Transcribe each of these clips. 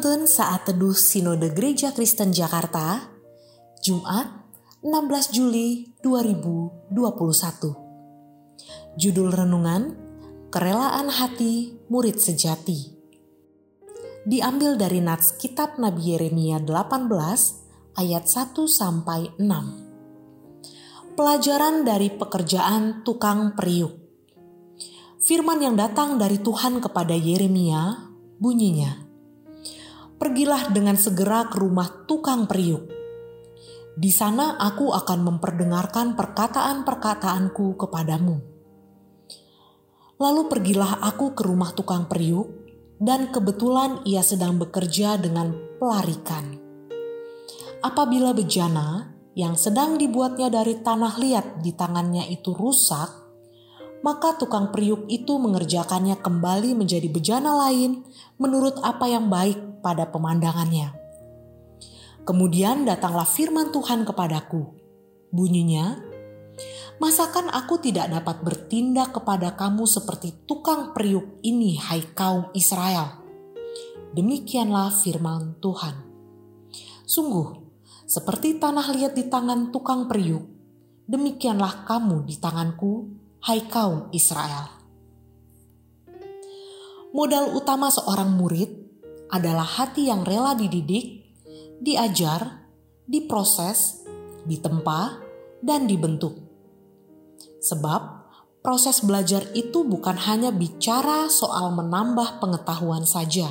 Penuntun Saat Teduh Sinode Gereja Kristen Jakarta, Jumat 16 Juli 2021. Judul Renungan, Kerelaan Hati Murid Sejati. Diambil dari Nats Kitab Nabi Yeremia 18 ayat 1 sampai 6. Pelajaran dari pekerjaan tukang periuk. Firman yang datang dari Tuhan kepada Yeremia bunyinya, pergilah dengan segera ke rumah tukang periuk. Di sana aku akan memperdengarkan perkataan-perkataanku kepadamu. Lalu pergilah aku ke rumah tukang periuk, dan kebetulan ia sedang bekerja dengan pelarikan. Apabila bejana yang sedang dibuatnya dari tanah liat di tangannya itu rusak, maka tukang periuk itu mengerjakannya kembali menjadi bejana lain menurut apa yang baik pada pemandangannya. Kemudian datanglah firman Tuhan kepadaku. Bunyinya, Masakan aku tidak dapat bertindak kepada kamu seperti tukang periuk ini, hai kaum Israel? Demikianlah firman Tuhan. Sungguh, seperti tanah liat di tangan tukang periuk, demikianlah kamu di tanganku, hai kaum Israel. Modal utama seorang murid adalah hati yang rela dididik, diajar, diproses, ditempa, dan dibentuk. Sebab proses belajar itu bukan hanya bicara soal menambah pengetahuan saja,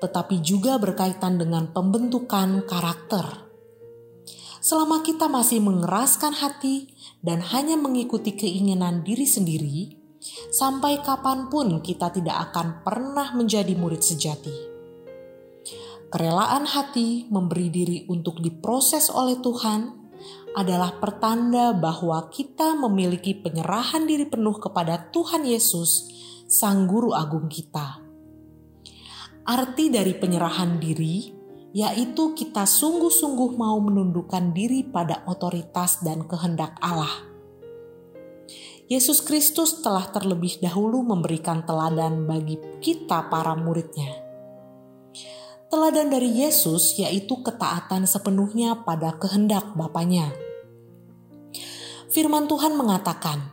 tetapi juga berkaitan dengan pembentukan karakter. Selama kita masih mengeraskan hati dan hanya mengikuti keinginan diri sendiri, sampai kapan pun kita tidak akan pernah menjadi murid sejati. Kerelaan hati memberi diri untuk diproses oleh Tuhan adalah pertanda bahwa kita memiliki penyerahan diri penuh kepada Tuhan Yesus, Sang Guru Agung kita. Arti dari penyerahan diri yaitu kita sungguh-sungguh mau menundukkan diri pada otoritas dan kehendak Allah Yesus Kristus telah terlebih dahulu memberikan teladan bagi kita para muridnya. Teladan dari Yesus yaitu ketaatan sepenuhnya pada kehendak Bapaknya. Firman Tuhan mengatakan,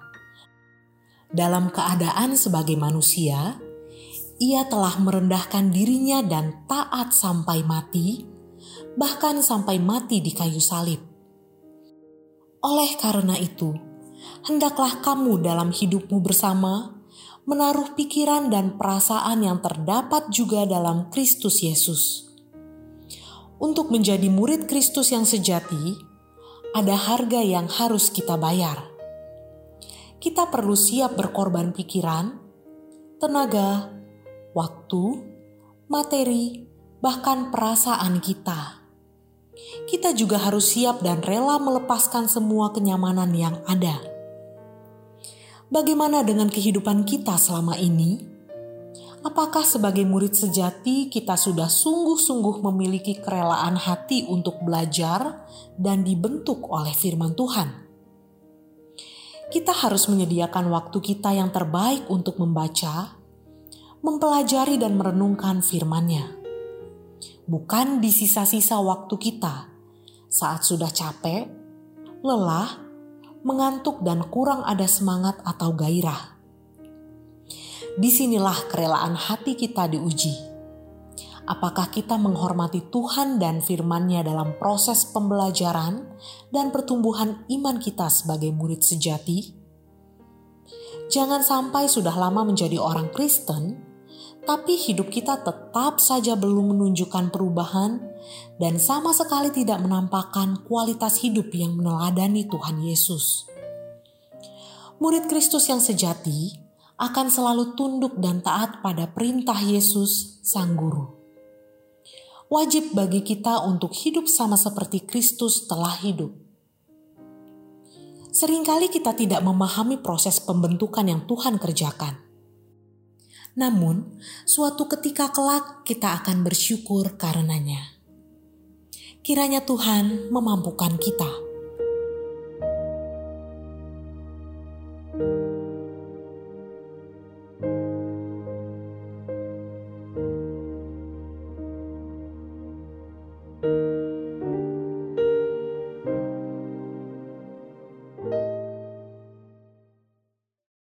dalam keadaan sebagai manusia, ia telah merendahkan dirinya dan taat sampai mati, bahkan sampai mati di kayu salib. Oleh karena itu, hendaklah kamu dalam hidupmu bersama menaruh pikiran dan perasaan yang terdapat juga dalam Kristus Yesus. Untuk menjadi murid Kristus yang sejati, ada harga yang harus kita bayar. Kita perlu siap berkorban pikiran, tenaga, waktu, materi, bahkan perasaan kita. Kita juga harus siap dan rela melepaskan semua kenyamanan yang ada Bagaimana dengan kehidupan kita selama ini? Apakah sebagai murid sejati kita sudah sungguh-sungguh memiliki kerelaan hati untuk belajar dan dibentuk oleh firman Tuhan? Kita harus menyediakan waktu kita yang terbaik untuk membaca, mempelajari dan merenungkan firman-Nya. Bukan di sisa-sisa waktu kita saat sudah capek, lelah, mengantuk dan kurang ada semangat atau gairah. Di sinilah kerelaan hati kita diuji. Apakah kita menghormati Tuhan dan firman-Nya dalam proses pembelajaran dan pertumbuhan iman kita sebagai murid sejati? Jangan sampai sudah lama menjadi orang Kristen, tapi hidup kita tetap saja belum menunjukkan perubahan dan sama sekali tidak menampakkan kualitas hidup yang meneladani Tuhan Yesus. Murid Kristus yang sejati akan selalu tunduk dan taat pada perintah Yesus, Sang Guru. Wajib bagi kita untuk hidup sama seperti Kristus telah hidup. Seringkali kita tidak memahami proses pembentukan yang Tuhan kerjakan. Namun, suatu ketika kelak kita akan bersyukur karenanya. Kiranya Tuhan memampukan kita